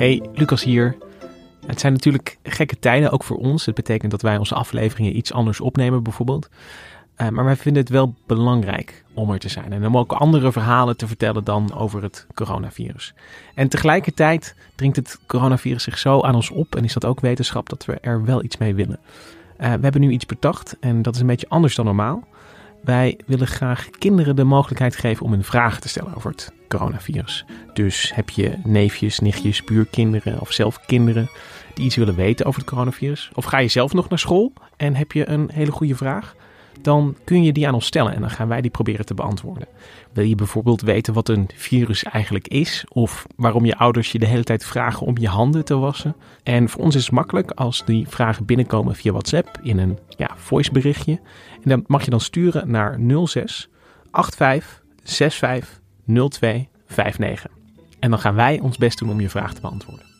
Hey, Lucas hier. Het zijn natuurlijk gekke tijden, ook voor ons. Het betekent dat wij onze afleveringen iets anders opnemen, bijvoorbeeld. Uh, maar wij vinden het wel belangrijk om er te zijn. En om ook andere verhalen te vertellen dan over het coronavirus. En tegelijkertijd dringt het coronavirus zich zo aan ons op. En is dat ook wetenschap dat we er wel iets mee willen. Uh, we hebben nu iets bedacht en dat is een beetje anders dan normaal. Wij willen graag kinderen de mogelijkheid geven om een vraag te stellen over het coronavirus. Dus heb je neefjes, nichtjes, buurkinderen of zelf kinderen die iets willen weten over het coronavirus? Of ga je zelf nog naar school en heb je een hele goede vraag? Dan kun je die aan ons stellen en dan gaan wij die proberen te beantwoorden. Wil je bijvoorbeeld weten wat een virus eigenlijk is? Of waarom je ouders je de hele tijd vragen om je handen te wassen? En voor ons is het makkelijk als die vragen binnenkomen via WhatsApp in een ja, voiceberichtje. En dan mag je dan sturen naar 06 85 65 02 59. En dan gaan wij ons best doen om je vraag te beantwoorden.